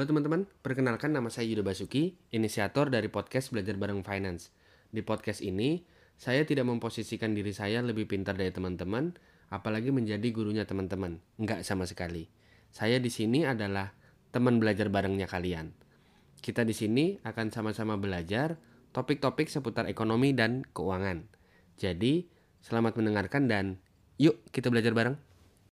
Halo teman-teman, perkenalkan nama saya Yudo Basuki, inisiator dari podcast Belajar Bareng Finance. Di podcast ini, saya tidak memposisikan diri saya lebih pintar dari teman-teman, apalagi menjadi gurunya teman-teman. Enggak sama sekali. Saya di sini adalah teman belajar barengnya kalian. Kita di sini akan sama-sama belajar topik-topik seputar ekonomi dan keuangan. Jadi, selamat mendengarkan dan yuk kita belajar bareng.